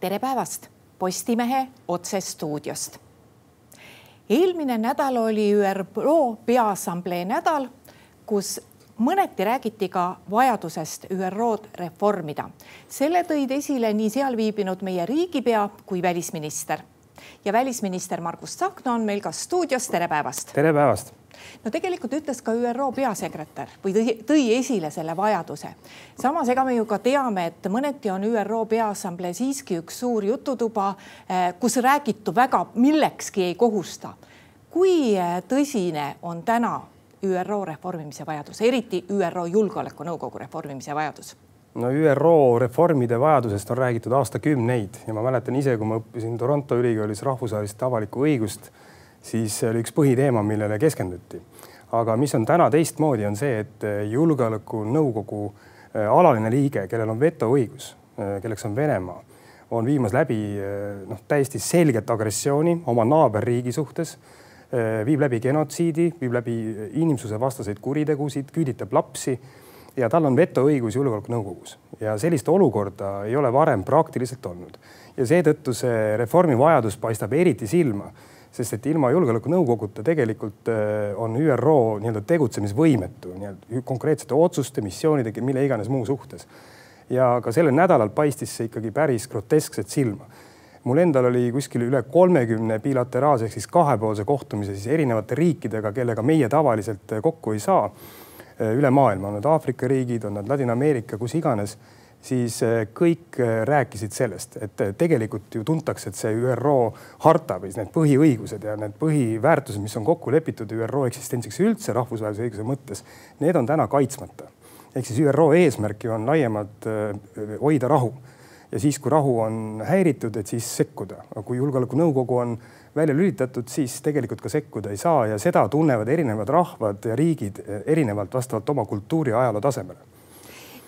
tere päevast Postimehe otsestuudiost. eelmine nädal oli ÜRO Peaassamblee nädal, kus mõneti räägiti ka vajadusest ÜRO-d reformida. selle tõid esile nii seal viibinud meie riigipea kui välisminister. ja välisminister Margus Tsahkna on meil ka stuudios, tere päevast. tere päevast no tegelikult ütles ka ÜRO peasekretär või tõi, tõi esile selle vajaduse. samas, ega me ju ka teame, et mõneti on ÜRO Peaassamblee siiski üks suur jututuba, eh, kus räägitu väga millekski ei kohusta. kui eh, tõsine on täna ÜRO reformimise vajadus, eriti ÜRO Julgeolekunõukogu reformimise vajadus? no ÜRO reformide vajadusest on räägitud aastakümneid ja ma mäletan ise, kui ma õppisin Toronto ülikoolis rahvusvahelist avalikku õigust siis see oli üks põhiteema, millele keskenduti. aga mis on täna teistmoodi, on see, et julgeolekunõukogu äh, alaline liige, kellel on vetoõigus, äh, kelleks on Venemaa, on viimas läbi noh, täiesti selget agressiooni oma naaberriigi suhtes, viib läbi genotsiidi, viib läbi inimsusevastaseid kuritegusid, küüditab lapsi ja tal on vetoõigus Julgeolekunõukogus ja sellist olukorda ei ole varem praktiliselt olnud. ja seetõttu see reformi vajadus paistab eriti silma sest et ilma Julgeolekunõukoguta tegelikult äh, on ÜRO nii-öelda tegutsemisvõimetu nii-öelda konkreetsete otsuste, missioonide, mille iganes muu suhtes. ja ka sellel nädalal paistis see ikkagi päris groteskselt silma. mul endal oli kuskil üle kolmekümne bilateraalse ehk siis kahepoolse kohtumise siis erinevate riikidega, kellega meie tavaliselt kokku ei saa äh, üle maailma, on need Aafrika riigid, on nad Ladina-Ameerika, kus iganes siis eh, kõik eh, rääkisid sellest, et eh, tegelikult ju tuntakse, et see ÜRO harta või need põhiõigused ja need põhiväärtused, mis on kokku lepitud ÜRO eksistentsiks üldse rahvusvahelise õiguse mõttes, need on täna kaitsmata. ehk siis ÜRO eesmärk ju on laiemalt hoida rahu. Ja siis, kui rahu on häiritud, et siis sekkuda, aga kui Julgeolekunõukogu on välja lülitatud, siis tegelikult ka sekkuda ei saa ja seda tunnevad erinevad rahvad ja riigid erinevalt vastavalt oma kultuuri ja ajaloo tasemele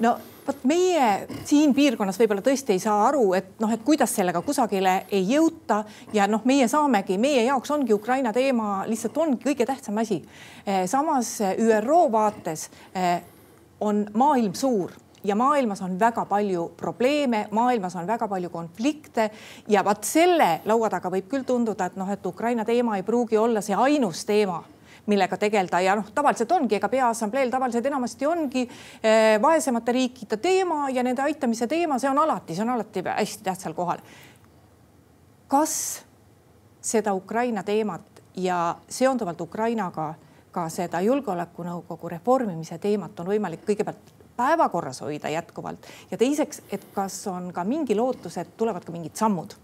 no vot meie siin piirkonnas võib-olla tõesti ei saa aru, et noh, et kuidas sellega kusagile ei jõuta ja noh, meie saamegi, meie jaoks ongi Ukraina teema lihtsalt ongi kõige tähtsam asi. Eh, samas ÜRO vaates eh, on maailm suur ja maailmas on väga palju probleeme, maailmas on väga palju konflikte ja vaat selle laua taga võib küll tunduda, et noh, et Ukraina teema ei pruugi olla see ainus teema millega tegeleda ja noh, tavaliselt ongi, ega Peaassambleel tavaliselt enamasti ongi eh, vaesemate riikide teema ja nende aitamise teema, see on alati, see on alati hästi tähtsal kohal. kas seda Ukraina teemat ja seonduvalt Ukrainaga ka seda julgeolekunõukogu reformimise teemat on võimalik kõigepealt päevakorras hoida jätkuvalt? Ja teiseks, et kas on ka mingi lootus, et tulevad ka mingid sammud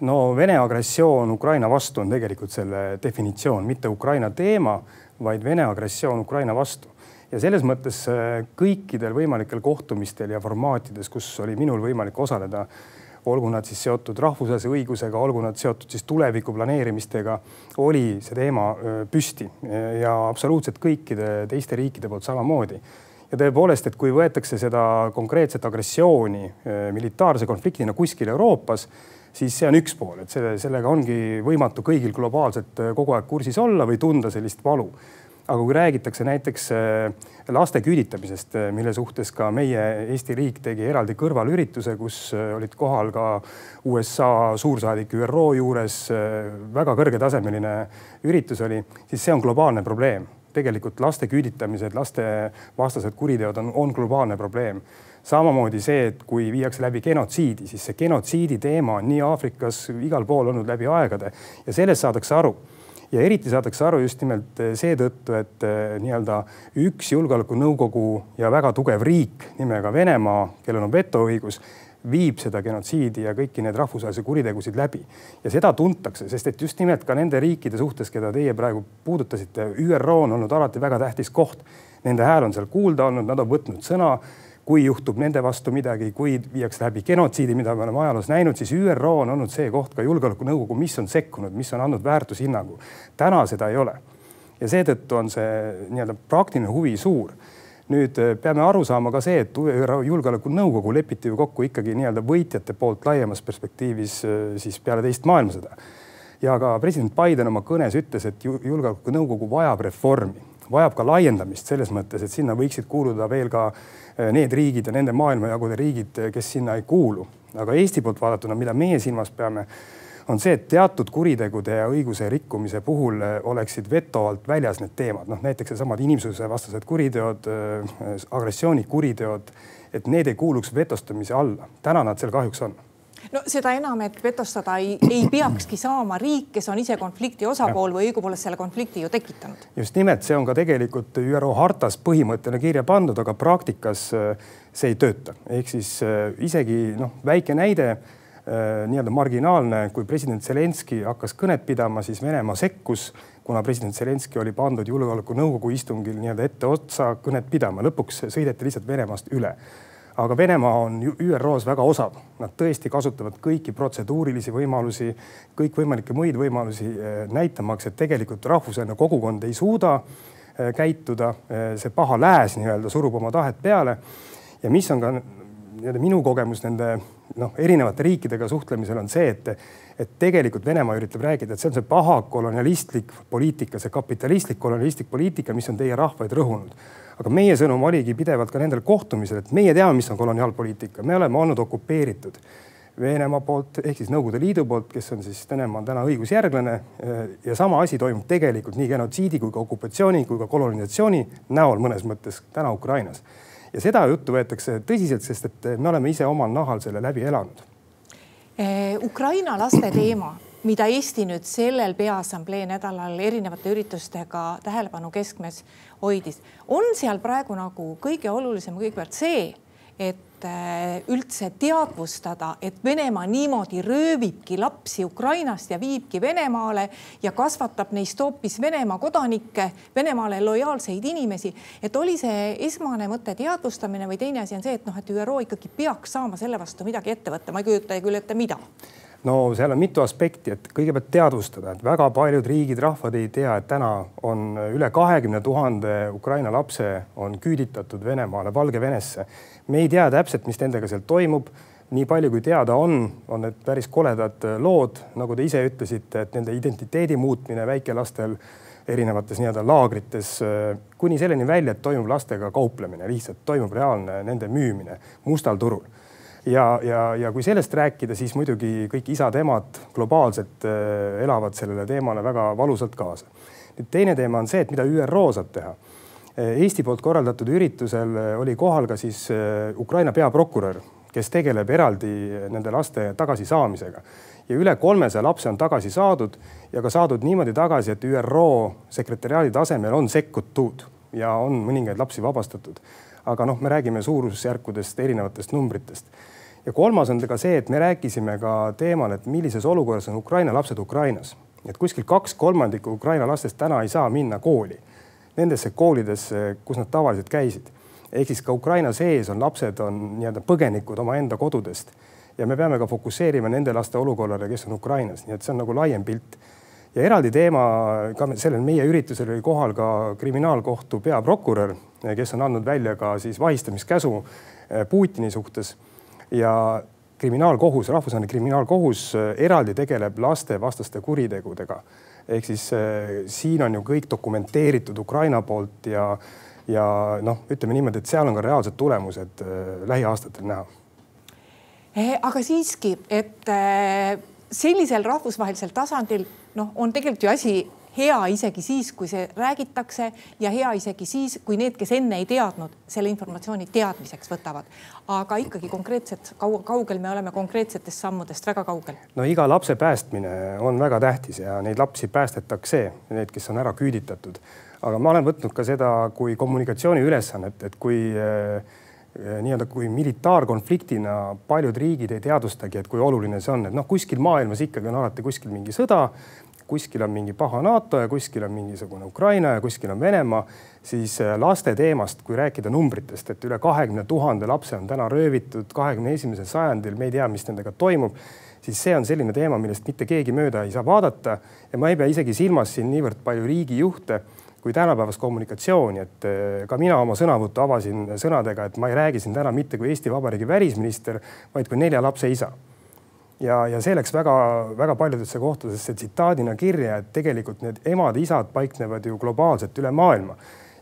no Vene agressioon Ukraina vastu on tegelikult selle definitsioon, mitte Ukraina teema, vaid Vene agressioon Ukraina vastu. ja selles mõttes äh, kõikidel võimalikel kohtumistel ja formaatides, kus oli minul võimalik osaleda, olgu nad siis seotud rahvusvahelise õigusega, olgu nad seotud siis tuleviku planeerimistega, oli see teema äh, püsti ja absoluutselt kõikide teiste riikide poolt samamoodi ja tõepoolest, et kui võetakse seda konkreetset agressiooni äh, militaarse konfliktina kuskil Euroopas siis see on üks pool, et selle, sellega ongi võimatu kõigil globaalselt äh, kogu aeg kursis olla või tunda sellist valu. aga kui räägitakse näiteks äh, laste küüditamisest, äh, mille suhtes ka meie Eesti riik tegi eraldi kõrvalürituse, kus olid kohal ka USA suursaadik ÜRO juures, väga kõrgetasemeline üritus oli, siis see on globaalne probleem tegelikult laste küüditamised, lastevastased kuriteod on, on globaalne probleem samamoodi see, et kui viiakse läbi genotsiidi, siis see genotsiidi teema on nii Aafrikas igal pool olnud läbi aegade ja sellest saadakse aru ja eriti saadakse aru just nimelt seetõttu, et eh, nii-öelda üks julgeolekunõukogu ja väga tugev riik nimega Venemaa, kellel on vetoõigus, viib seda genotsiidi ja kõiki neid rahvusvahelisi kuritegusid läbi. ja seda tuntakse, sest et just nimelt ka nende riikide suhtes, keda teie praegu puudutasite, ÜRO on olnud alati väga tähtis koht. Nende hääl on seal kuulda olnud, nad on võtnud sõna kui juhtub nende vastu midagi, kui viiakse läbi genotsiidi, mida me oleme ajaloos näinud, siis ÜRO on olnud see koht ka julgeolekunõukogu, mis on sekkunud, mis on andnud väärtushinnangu. täna seda ei ole. ja seetõttu on see nii-öelda praktiline huvi suur. nüüd eh, peame aru saama ka see, et ÜRO Julgeolekunõukogu lepiti ju kokku ikkagi nii-öelda võitjate poolt laiemas perspektiivis eh, siis peale teist maailmasõda. ja ka president Biden oma kõnes ütles, et Julgeolekunõukogu vajab reformi vajab ka laiendamist selles mõttes, et sinna võiksid kuuluda veel ka need riigid ja nende maailmajagude riigid, kes sinna ei kuulu. aga Eesti poolt vaadatuna, mida meie silmas peame on see, et teatud kuritegude ja õiguse rikkumise puhul äh, oleksid veto alt väljas need teemad, noh näiteks needsamad inimsusevastased kuriteod, agressioonikuriteod, et need ei kuuluks vetostamise alla. täna nad seal kahjuks on no seda enam, et vetostada ei, ei peakski saama riik, kes on ise konflikti osapool või õigupoolest selle konflikti ju tekitanud. just nimelt, see on ka tegelikult ÜRO hartas põhimõttena kirja pandud, aga praktikas äh, see ei tööta, ehk siis isegi noh, väike näide Äh, nii-öelda marginaalne, kui president Zelenskõi hakkas kõnet pidama, siis Venemaa sekkus, kuna president Zelenskõi oli pandud julgeolekunõukogu istungil nii-öelda etteotsa kõnet pidama, lõpuks sõideti lihtsalt Venemaast üle. Aga Venemaa on ÜRO-s väga osav, nad tõesti kasutavad kõiki protseduurilisi võimalusi, kõikvõimalikke muid võimalusi äh, näitamaks, et tegelikult rahvusvaheline kogukond ei suuda äh, käituda, see paha lääs nii-öelda surub oma tahet peale. ja mis on ka nii-öelda minu kogemus nende noh, erinevate riikidega suhtlemisel on see, et, et tegelikult Venemaa üritab rääkida, et see on see paha kolonialistlik poliitika, see kapitalistlik kolonialistlik poliitika, mis on teie rahvaid rõhunud. aga meie sõnum oligi pidevalt ka nendel kohtumisel, et meie teame, mis on koloniaalpoliitika, me oleme olnud okupeeritud Venemaa poolt ehk siis Nõukogude Liidu poolt, kes on siis Venemaa täna õigusjärglane. ja sama asi toimub tegelikult nii genotsiidi kui ka okupatsiooni kui ka kolonisatsiooni näol mõnes mõttes täna Ukrainas ja seda juttu võetakse tõsiselt, sest et me oleme ise omal nahal selle läbi elanud. Eh, Ukraina laste teema, mida Eesti nüüd sellel Peaassamblee nädalal erinevate üritustega tähelepanu keskmes hoidis, on seal praegu nagu kõige olulisem kõigepealt see, et Äh, üldse teadvustada, et Venemaa niimoodi röövibki lapsi Ukrainast ja viibki Venemaale ja kasvatab neist hoopis Venemaa kodanikke, Venemaale lojaalseid inimesi. et oli see esmane mõte teadvustamine või teine asi on see, et noh, et ÜRO ikkagi peaks saama selle vastu midagi ette võtta, ma ei kujuta küll ette, mida no seal on mitu aspekti, et kõigepealt teadvustada, et väga paljud riigid, rahvad ei tea, et täna on üle kahekümne tuhande Ukraina lapse on küüditatud Venemaale, Valgevenesse me ei tea täpselt, mis nendega seal toimub. nii palju, kui teada on, on need päris koledad lood, nagu te ise ütlesite, et nende identiteedi muutmine väikelastel erinevates nii-öelda laagrites kuni selleni välja, et toimub lastega kauplemine, lihtsalt toimub reaalne nende müümine mustal turul ja, ja, ja kui sellest rääkida, siis muidugi kõik isad-emad globaalselt äh, elavad sellele teemale väga valusalt kaasa. nüüd teine teema on see, et mida ÜRO saab teha Eesti poolt korraldatud üritusel oli kohal ka siis äh, Ukraina peaprokurör, kes tegeleb eraldi nende laste tagasisaamisega ja üle kolmesaja lapse on tagasi saadud ja ka saadud niimoodi tagasi, et ÜRO sekretäriaadi tasemel on sekkutud ja on mõningaid lapsi vabastatud. aga noh, me räägime suurusjärkudest, erinevatest numbritest. Ja kolmas on ka see, et me rääkisime ka teemal, et millises olukorras on Ukraina lapsed Ukrainas, et kuskil kaks kolmandikku Ukraina lastest täna ei saa minna kooli. Nendesse koolidesse, kus nad tavaliselt käisid. ehk siis ka Ukraina sees on lapsed on nii-öelda põgenikud omaenda kodudest. Ja me peame ka fokusseerima nende laste olukorrale, kes on Ukrainas, nii et see on nagu laiem pilt. ja eraldi teema ka sellel meie üritusel oli kohal ka kriminaalkohtu peaprokurör, kes on andnud välja ka siis vahistamiskäsu eh, Putini suhtes ja kriminaalkohus, rahvusvaheline kriminaalkohus eh, eraldi tegeleb lastevastaste kuritegudega ehk siis äh, siin on ju kõik dokumenteeritud Ukraina poolt ja, ja noh, ütleme niimoodi, et seal on ka reaalsed tulemused äh, lähiaastatel näha. Eh, aga siiski, et äh, sellisel rahvusvahelisel tasandil noh, on tegelikult ju asi hea isegi siis, kui see räägitakse ja hea isegi siis, kui need, kes enne ei teadnud, selle informatsiooni teadmiseks võtavad. aga ikkagi konkreetselt kaua, kaugel me oleme konkreetsetest sammudest, väga kaugel. no iga lapse päästmine on väga tähtis ja neid lapsi päästetakse, need, kes on ära küüditatud. aga ma olen võtnud ka seda kui kommunikatsiooniülesannet, et kui äh, nii-öelda kui militaarkonfliktina paljud riigid ei teadvustagi, et kui oluline see on, et noh, kuskil maailmas ikkagi on alati kuskil mingi sõda kuskil on mingi paha NATO ja kuskil on mingisugune Ukraina ja kuskil on Venemaa, siis äh, laste teemast, kui rääkida numbritest, et üle kahekümne tuhande lapse on täna röövitud kahekümne esimesel sajandil, me ei tea, mis nendega toimub, siis see on selline teema, millest mitte keegi mööda ei saa vaadata. Ja ma ei pea isegi silmas siin niivõrd palju riigijuhte kui tänapäevast kommunikatsiooni, et äh, ka mina oma sõnavõttu avasin sõnadega, et ma ei räägi siin täna mitte kui Eesti Vabariigi välisminister, vaid kui nelja lapse isa ja, ja see läks väga-väga paljudesse kohtadesse tsitaadina kirja, et tegelikult need emad-isad paiknevad ju globaalselt üle maailma.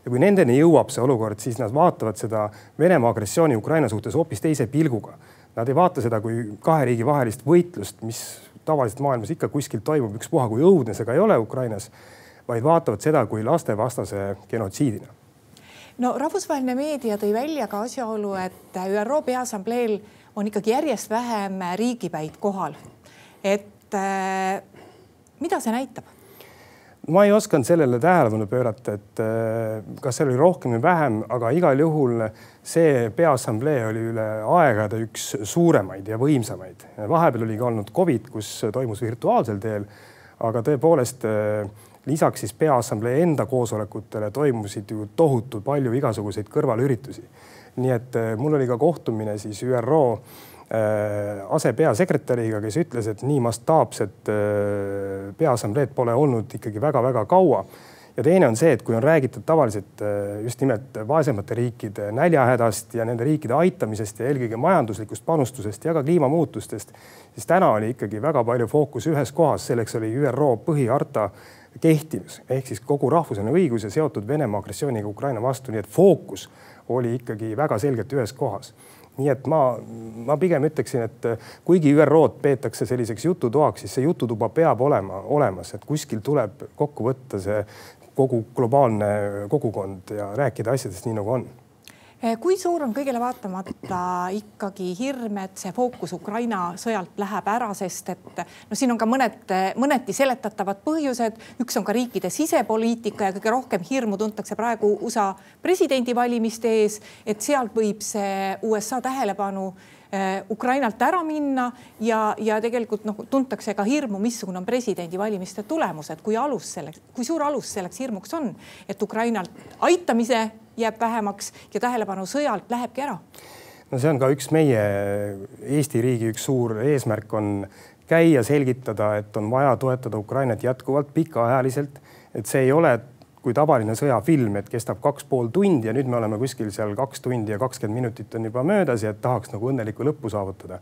ja kui nendeni jõuab see olukord, siis nad vaatavad seda Venemaa agressiooni Ukraina suhtes hoopis teise pilguga. Nad ei vaata seda kui kahe riigi vahelist võitlust, mis tavaliselt maailmas ikka kuskil toimub, ükspuha kui õudne see ka ei ole Ukrainas, vaid vaatavad seda kui lastevastase genotsiidina no rahvusvaheline meedia tõi välja ka asjaolu, et ÜRO Peaassambleel on ikkagi järjest vähem riigipäid kohal. et äh, mida see näitab? ma ei osanud sellele tähelepanu pöörata, et äh, kas seal oli rohkem või vähem, aga igal juhul see peaassamblee oli üle aegade üks suuremaid ja võimsamaid. vahepeal oli ka olnud Covid, kus toimus virtuaalsel teel, aga tõepoolest äh, lisaks siis Peaassamblee enda koosolekutele toimusid ju tohutu palju igasuguseid kõrvalüritusi. Nii et äh, mul oli ka kohtumine siis ÜRO äh, asepeasekretäriga, kes ütles, et nii mastaapset äh, peaassambleed pole olnud ikkagi väga-väga kaua. Ja teine on see, et kui on räägitud tavaliselt just nimelt vaesemate riikide näljahädast ja nende riikide aitamisest ja eelkõige majanduslikust panustusest ja ka kliimamuutustest, siis täna oli ikkagi väga palju fookus ühes kohas, selleks oli ÜRO põhiharta kehtivus ehk siis kogu rahvusvaheline õigus ja seotud Venemaa agressiooniga Ukraina vastu, nii et fookus oli ikkagi väga selgelt ühes kohas. Nii et ma, ma pigem ütleksin, et kuigi ÜRO-d peetakse selliseks jututoaks, siis see jututuba peab olema olemas, et kuskil tuleb kokku võtta see kogu globaalne kogukond ja rääkida asjadest nii nagu on kui suur on kõigele vaatamata ikkagi hirm, et see fookus Ukraina sõjalt läheb ära, sest et no siin on ka mõned, mõneti seletatavad põhjused. üks on ka riikide sisepoliitika ja kõige rohkem hirmu tuntakse praegu USA presidendivalimiste ees, et sealt võib see USA tähelepanu eh, Ukrainalt ära minna ja, ja tegelikult noh, tuntakse ka hirmu, missugune on presidendivalimiste tulemus, et kui alus selleks, kui suur alus selleks hirmuks on, et Ukrainalt aitamise jääb vähemaks ja tähelepanu sõjalt lähebki ära? no see on ka üks meie Eesti riigi üks suur eesmärk on käia, selgitada, et on vaja toetada Ukrainat jätkuvalt pikaajaliselt, et see ei ole kui tavaline sõjafilm, et kestab kaks pool tundi ja nüüd me oleme kuskil seal kaks tundi ja kakskümmend minutit on juba möödas ja tahaks nagu õnnelikku lõppu saavutada.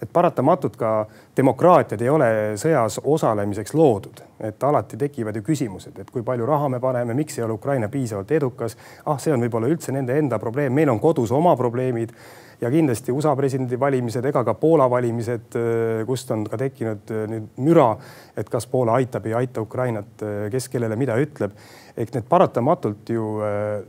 Et paratamatult ka demokraatiad ei ole sõjas osalemiseks loodud, et alati tekivad ju küsimused, et kui palju raha me paneme, miks ei ole Ukraina piisavalt edukas. ah, see on võib-olla üldse nende enda probleem, meil on kodus oma probleemid ja kindlasti USA presidendivalimised ega ka Poola valimised, kust on ka tekkinud nüüd müra, et kas Poola aitab, ei aita Ukrainat, kes kellele mida ütleb ehk need paratamatult ju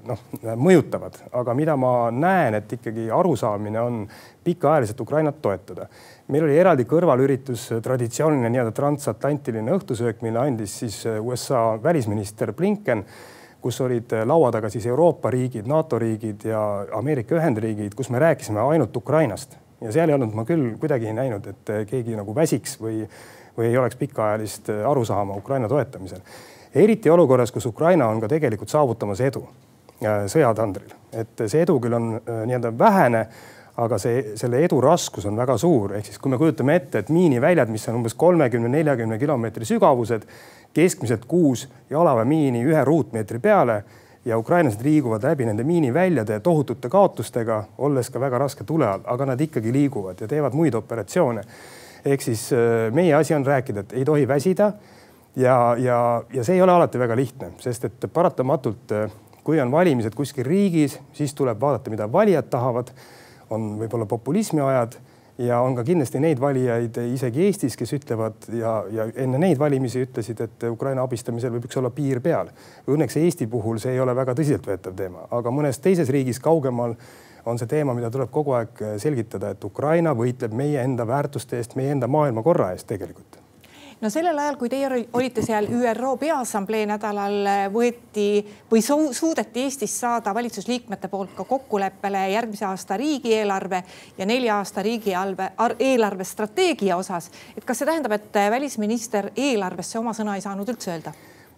noh, mõjutavad, aga mida ma näen, et ikkagi arusaamine on pikaajaliselt Ukrainat toetada. meil oli eraldi kõrvalüritus, traditsiooniline nii-öelda transatlantiline õhtusöök, mille andis siis eh, USA välisminister Blinken kus olid eh, laua taga siis Euroopa riigid, NATO riigid ja Ameerika Ühendriigid, kus me rääkisime ainult Ukrainast. Ja seal ei olnud ma küll kuidagi näinud, et keegi nagu väsiks või, või ei oleks pikaajalist arusaama Ukraina toetamisel. Eriti olukorras, kus Ukraina on ka tegelikult saavutamas edu sõjatandril, et see edu küll on nii-öelda vähene, aga see, selle edu raskus on väga suur, ehk siis kui me kujutame ette, et miiniväljad, mis on umbes kolmekümne, neljakümne kilomeetri sügavused, keskmiselt kuus jalaväemiini ühe ruutmeetri peale ja ukrainlased liiguvad läbi nende miiniväljade tohutute kaotustega, olles ka väga raske tule all, aga nad ikkagi liiguvad ja teevad muid operatsioone. ehk siis äh, meie asi on rääkida, et ei tohi väsida ja, ja, ja see ei ole alati väga lihtne, sest et paratamatult, äh, kui on valimised kuskil riigis, siis tuleb vaadata, mida valijad tahavad. On võib-olla populismi ajad ja on ka kindlasti neid valijaid isegi Eestis, kes ütlevad ja, ja enne neid valimisi ütlesid, et Ukraina abistamisel võib üks olla piir peal. Õnneks Eesti puhul see ei ole väga tõsiseltvõetav teema, aga mõnes teises riigis kaugemal on see teema, mida tuleb kogu aeg selgitada, et Ukraina võitleb meie enda väärtuste eest, meie enda maailmakorra eest tegelikult no sellel ajal, kui teie olite seal ÜRO Peaassamblee nädalal, võeti või suudeti Eestis saada valitsusliikmete poolt ka kokkuleppele järgmise aasta riigieelarve ja nelja aasta riigieelarve eelarve strateegia osas. et kas see tähendab, et välisminister eelarvesse oma sõna ei saanud üldse öelda?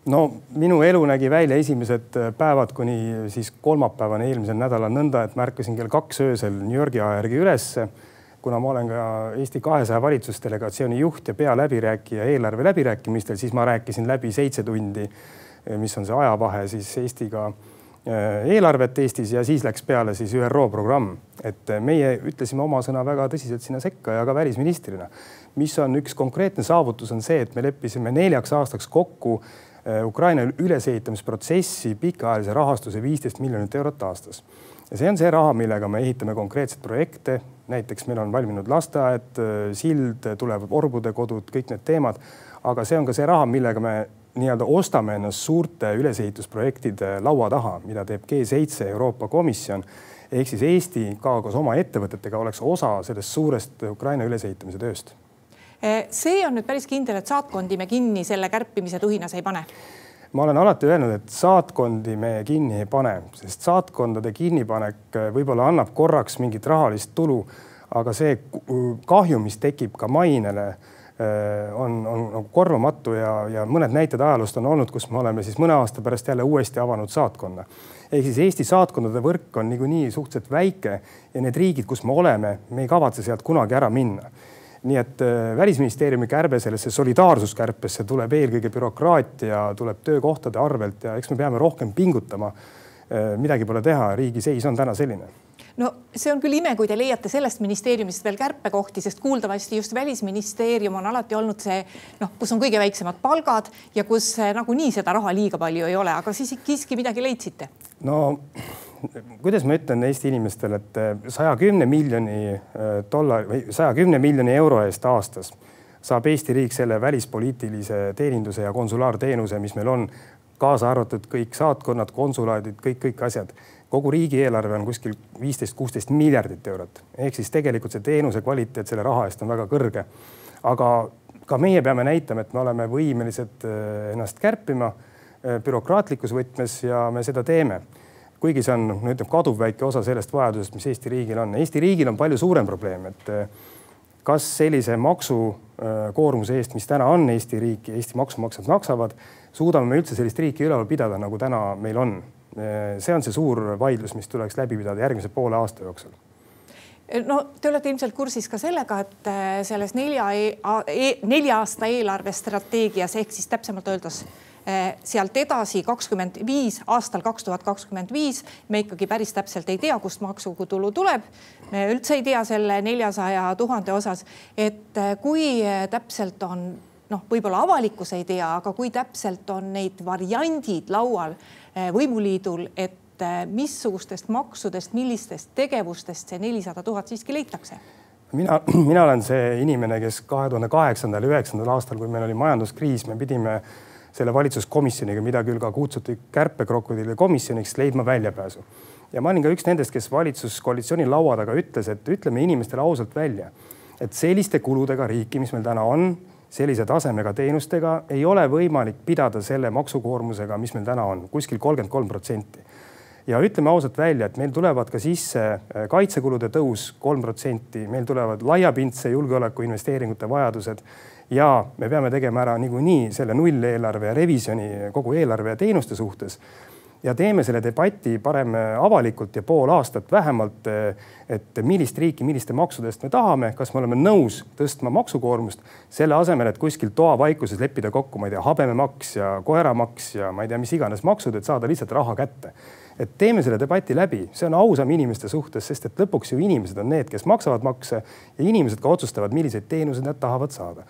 no minu elu nägi välja esimesed päevad kuni siis kolmapäevani eelmisel nädalal nõnda, et ma ärkasin kell kaks öösel New Yorgi aja järgi ülesse kuna ma olen ka Eesti kahesaja valitsusdelegatsiooni juht ja pealäbirääkija eelarve läbirääkimistel, siis ma rääkisin läbi seitse tundi, mis on see ajavahe siis Eestiga äh, eelarvet Eestis ja siis läks peale siis ÜRO programm. et meie ütlesime oma sõna väga tõsiselt sinna sekka ja ka välisministrina. mis on üks konkreetne saavutus, on see, et me leppisime neljaks aastaks kokku Ukraina ülesehitamisprotsessi pikaajalise rahastuse viisteist miljonit eurot aastas ja see on see raha, millega me ehitame konkreetseid projekte. Näiteks meil on valminud lasteaed, sild, tulevad orbude kodud, kõik need teemad. aga see on ka see raha, millega me nii-öelda ostame ennast suurte ülesehitusprojektide laua taha, mida teeb G7 Euroopa Komisjon. ehk siis Eesti ka koos oma ettevõtetega oleks osa sellest suurest Ukraina ülesehitamise tööst. see on nüüd päris kindel, et saatkondi me kinni selle kärpimise tuhinas ei pane ma olen alati öelnud, et saatkondi me kinni ei pane, sest saatkondade kinnipanek äh, võib-olla annab korraks mingit rahalist tulu, aga see kahju, mis tekib ka mainele, äh, on, on nagu korvamatu ja, ja mõned näited ajaloost on olnud, kus me oleme siis mõne aasta pärast jälle uuesti avanud saatkonna. ehk siis Eesti saatkondade võrk on niikuinii suhteliselt väike ja need riigid, kus me oleme, me ei kavatse sealt kunagi ära minna nii et äh, välisministeeriumi kärbe sellesse solidaarsuskärpesse tuleb eelkõige bürokraatia, tuleb töökohtade arvelt ja eks me peame rohkem pingutama. Äh, midagi pole teha, riigi seis on täna selline no see on küll ime, kui te leiate sellest ministeeriumist veel kärpekohti, sest kuuldavasti just välisministeerium on alati olnud see noh, kus on kõige väiksemad palgad ja kus äh, nagunii seda raha liiga palju ei ole, aga siis siiski midagi leidsite. no kuidas ma ütlen Eesti inimestele, et eh, saja kümne miljoni eh, dollari või saja kümne miljoni euro eest aastas saab Eesti riik selle välispoliitilise teeninduse ja konsulaarteenuse, mis meil on, kaasa arvatud kõik saatkonnad, konsulaadid, kõik, kõik asjad. Kogu riigieelarve on kuskil viisteist, kuusteist miljardit eurot, ehk siis tegelikult see teenuse kvaliteet selle raha eest on väga kõrge. aga ka meie peame näitama, et me oleme võimelised eh, ennast kärpima bürokraatlikus võtmes ja me seda teeme kuigi see on, no ütleme, kaduvväike osa sellest vajadusest, mis Eesti riigil on. Eesti riigil on palju suurem probleem, et eh, kas sellise maksukoormuse eest, mis täna on Eesti riik ja Eesti maksumaksjad maksavad, suudame me üldse sellist riiki üleval pidada, nagu täna meil on. Eh, see on see suur vaidlus, mis tuleks läbi pidada järgmise poole aasta jooksul no te olete ilmselt kursis ka sellega, et eh, selles nelja e, e, nelja aasta eelarvestrateegias ehk siis täpsemalt öeldes sealt edasi kakskümmend viis, aastal kaks tuhat kakskümmend viis me ikkagi päris täpselt ei tea, kust maksutulu tuleb. me üldse ei tea selle neljasaja tuhande osas, et kui täpselt on noh, võib-olla avalikkus ei tea, aga kui täpselt on neid variandid laual võimuliidul, et missugustest maksudest, millistest tegevustest see nelisada tuhat siiski leitakse? mina, mina olen see inimene, kes kahe tuhande kaheksandal üheksandal aastal, kui meil oli majanduskriis, me pidime selle valitsuskomisjoniga, mida küll ka kutsuti kärpekrokodillide komisjoniks, leidma väljapääsu. ja ma olin ka üks nendest, kes valitsuskoalitsiooni laua taga ütles, et ütleme inimestele ausalt välja, et selliste kuludega riiki, mis meil täna on, sellise tasemega teenustega ei ole võimalik pidada selle maksukoormusega, mis meil täna on, kuskil kolmkümmend kolm protsenti ja ütleme ausalt välja, et meil tulevad ka sisse äh, kaitsekulude tõus kolm protsenti, meil tulevad laiapindse julgeoleku investeeringute vajadused ja me peame tegema ära niikuinii selle nulleelarve ja revisjoni kogu eelarve ja teenuste suhtes. Ja teeme selle debati parem avalikult ja pool aastat vähemalt, et millist riiki, milliste maksude eest me tahame, kas me oleme nõus tõstma maksukoormust, selle asemel, et kuskil toavaikuses leppida kokku, ma ei tea, habememaks ja koeramaks ja ma ei tea, mis iganes maksud, et saada lihtsalt raha kätte. Et teeme selle debati läbi, see on ausam inimeste suhtes, sest et lõpuks ju inimesed on need, kes maksavad makse ja inimesed ka otsustavad, milliseid teenuseid nad tahavad saada.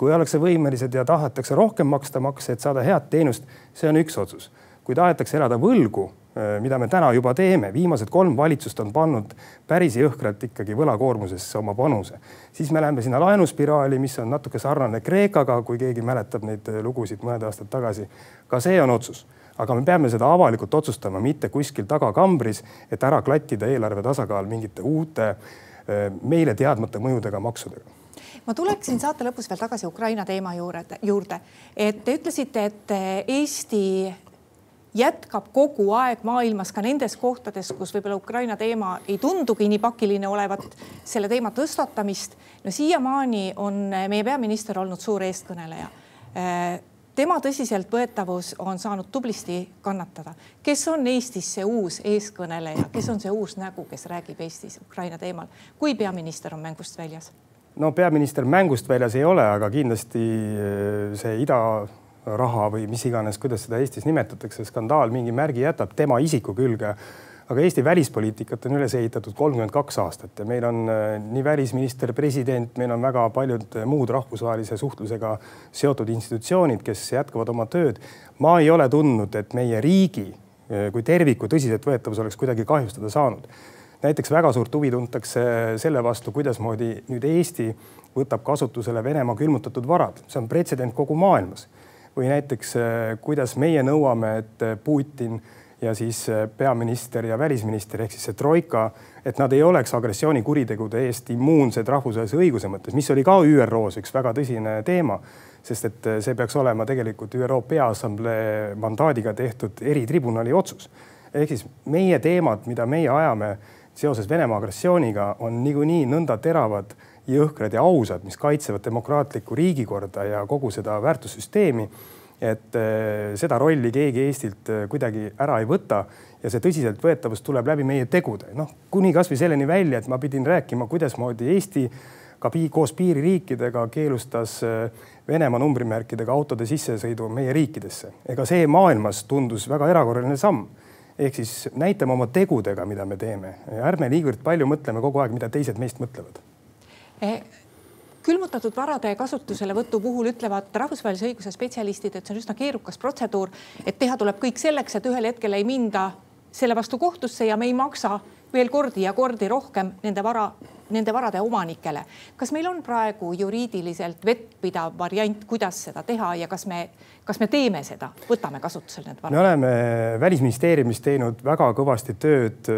Kui ollakse võimelised ja tahetakse rohkem maksta makse, et saada head teenust, see on üks otsus. Kui tahetakse elada võlgu, äh, mida me täna juba teeme, viimased kolm valitsust on pannud päris jõhkralt ikkagi võlakoormusesse oma panuse, siis me läheme sinna laenuspiraali, mis on natuke sarnane Kreekaga, kui keegi mäletab neid äh, lugusid mõned aastad tagasi. ka see on otsus aga me peame seda avalikult otsustama, mitte kuskil tagakambris, et ära klattida eelarve tasakaal mingite uute äh, meile teadmata mõjudega maksudega ma tuleksin saate lõpus veel tagasi Ukraina teema juurde, juurde, et te ütlesite, et Eesti jätkab kogu aeg maailmas ka nendes kohtades, kus võib-olla Ukraina teema ei tundugi nii pakiline olevat, selle teema tõstatamist. no siiamaani on meie peaminister olnud suur eestkõneleja. tema tõsiseltvõetavus on saanud tublisti kannatada. kes on Eestis see uus eeskõneleja, kes on see uus nägu, kes räägib Eestis Ukraina teemal, kui peaminister on mängust väljas? no peaminister mängust väljas ei ole, aga kindlasti eh, see idaraha või mis iganes, kuidas seda Eestis nimetatakse, skandaal mingi märgi jätab tema isiku külge aga Eesti välispoliitikat on üles ehitatud kolmkümmend kaks aastat ja meil on äh, nii välisminister, president, meil on väga paljud muud rahvusvahelise suhtlusega seotud institutsioonid, kes jätkavad oma tööd. ma ei ole tundnud, et meie riigi äh, kui terviku tõsiseltvõetavus oleks kuidagi kahjustada saanud. näiteks väga suurt huvi tuntakse selle vastu, kuidasmoodi nüüd Eesti võtab kasutusele Venemaa külmutatud varad, see on pretsedent kogu maailmas. Või näiteks kuidas meie nõuame, et Putin ja siis äh, peaminister ja välisminister ehk siis see troika, et nad ei oleks agressioonikuritegude eest immuunsed rahvusvahelise õiguse mõttes, mis oli ka ÜRO-s üks väga tõsine teema, sest et see peaks olema tegelikult ÜRO Peaassamblee mandaadiga tehtud eritribunali otsus. ehk siis meie teemad, mida meie ajame seoses Venemaa agressiooniga, on niikuinii nõnda teravad, jõhkrad ja ausad, mis kaitsevad demokraatlikku riigikorda ja kogu seda väärtussüsteemi et äh, seda rolli keegi Eestilt äh, kuidagi ära ei võta ja see tõsiseltvõetavus tuleb läbi meie tegude, noh kuni kasvõi selleni välja, et ma pidin rääkima, kuidasmoodi Eesti ka pii, koos piiririikidega keelustas äh, Venemaa numbrimärkidega autode sissesõidu meie riikidesse. ega see maailmas tundus väga erakorraline samm. ehk siis näitame oma tegudega, mida me teeme, ärme niivõrd palju mõtleme kogu aeg, mida teised meist mõtlevad eh külmutatud varade kasutuselevõtu puhul ütlevad rahvusvahelise õiguse spetsialistid, et see on üsna keerukas protseduur, et teha tuleb kõik selleks, et ühel hetkel ei minda selle vastu kohtusse ja me ei maksa veel kordi ja kordi rohkem nende vara, nende varade omanikele. kas meil on praegu juriidiliselt vettpidav variant, kuidas seda teha ja kas me, kas me teeme seda, võtame kasutusele need varad? me oleme Välisministeeriumis teinud väga kõvasti tööd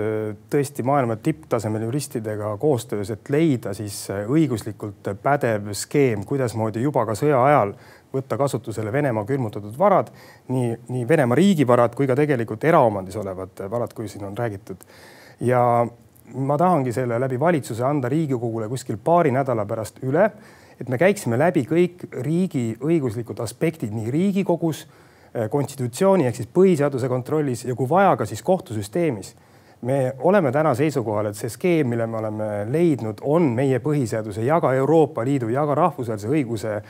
tõesti maailma tipptasemel juristidega koostöös, et leida siis õiguslikult pädev skeem, kuidasmoodi juba ka sõja ajal võtta kasutusele Venemaa külmutatud varad, nii, nii Venemaa riigivarad kui ka tegelikult eraomandis olevad varad, kui siin on räägitud ja ma tahangi selle läbi valitsuse anda Riigikogule kuskil paari nädala pärast üle, et me käiksime läbi kõik riigi õiguslikud aspektid nii Riigikogus, eh, konstitutsiooni ehk siis põhiseaduse kontrollis ja kui vaja, ka siis kohtusüsteemis. me oleme täna seisukohal, et see skeem, mille me oleme leidnud, on meie põhiseaduse ja ka Euroopa Liidu ja ka rahvusvahelise õiguse,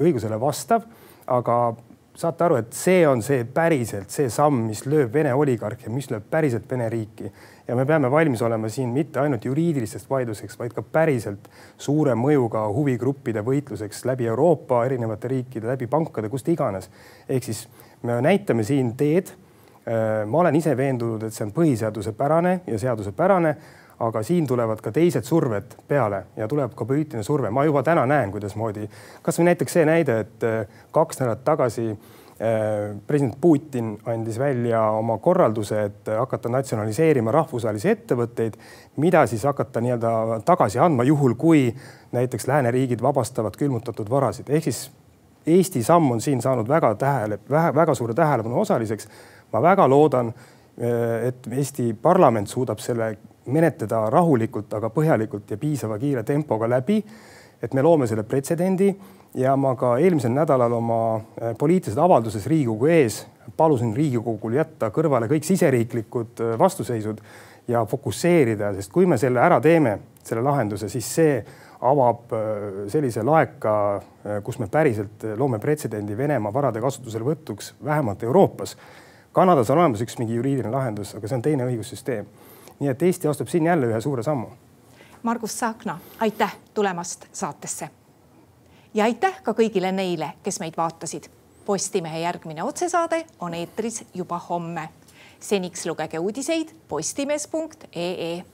õigusele vastav. aga saate aru, et see on see päriselt see samm, mis lööb Vene oligarhe, mis lööb päriselt Vene riiki ja me peame valmis olema siin mitte ainult juriidilisteks vaidluseks, vaid ka päriselt suure mõjuga huvigruppide võitluseks läbi Euroopa erinevate riikide, läbi pankade, kust iganes. ehk siis me näitame siin teed. Äh, ma olen ise veendunud, et see on põhiseadusepärane ja seadusepärane, aga siin tulevad ka teised surved peale ja tuleb ka poliitiline surve. ma juba täna näen, kuidasmoodi, kasvõi näiteks see näide, et äh, kaks nädalat tagasi president Putin andis välja oma korralduse, et hakata natsionaliseerima rahvusvahelisi ettevõtteid, mida siis hakata nii-öelda tagasi andma, juhul kui näiteks lääneriigid vabastavad külmutatud varasid. ehk siis Eesti samm on siin saanud väga tähele, väga suure tähelepanu osaliseks. ma väga loodan, äh, et Eesti parlament suudab selle menetleda rahulikult, aga põhjalikult ja piisava kiire tempoga läbi. et me loome selle pretsedendi ja ma ka eelmisel nädalal oma äh, poliitilises avalduses Riigikogu ees palusin Riigikogul jätta kõrvale kõik siseriiklikud äh, vastuseisud ja fokusseerida, sest kui me selle ära teeme, selle lahenduse, siis see avab äh, sellise laeka, kus me päriselt loome pretsedendi Venemaa varade kasutuselevõtuks vähemalt Euroopas. Kanadas on olemas üks mingi juriidiline lahendus, aga see on teine õigussüsteem. nii et Eesti astub siin jälle ühe suure sammu. Margus Tsahkna, aitäh tulemast saatesse ja aitäh ka kõigile neile, kes meid vaatasid. Postimehe järgmine otsesaade on eetris juba homme. seniks lugege uudiseid postimees.ee.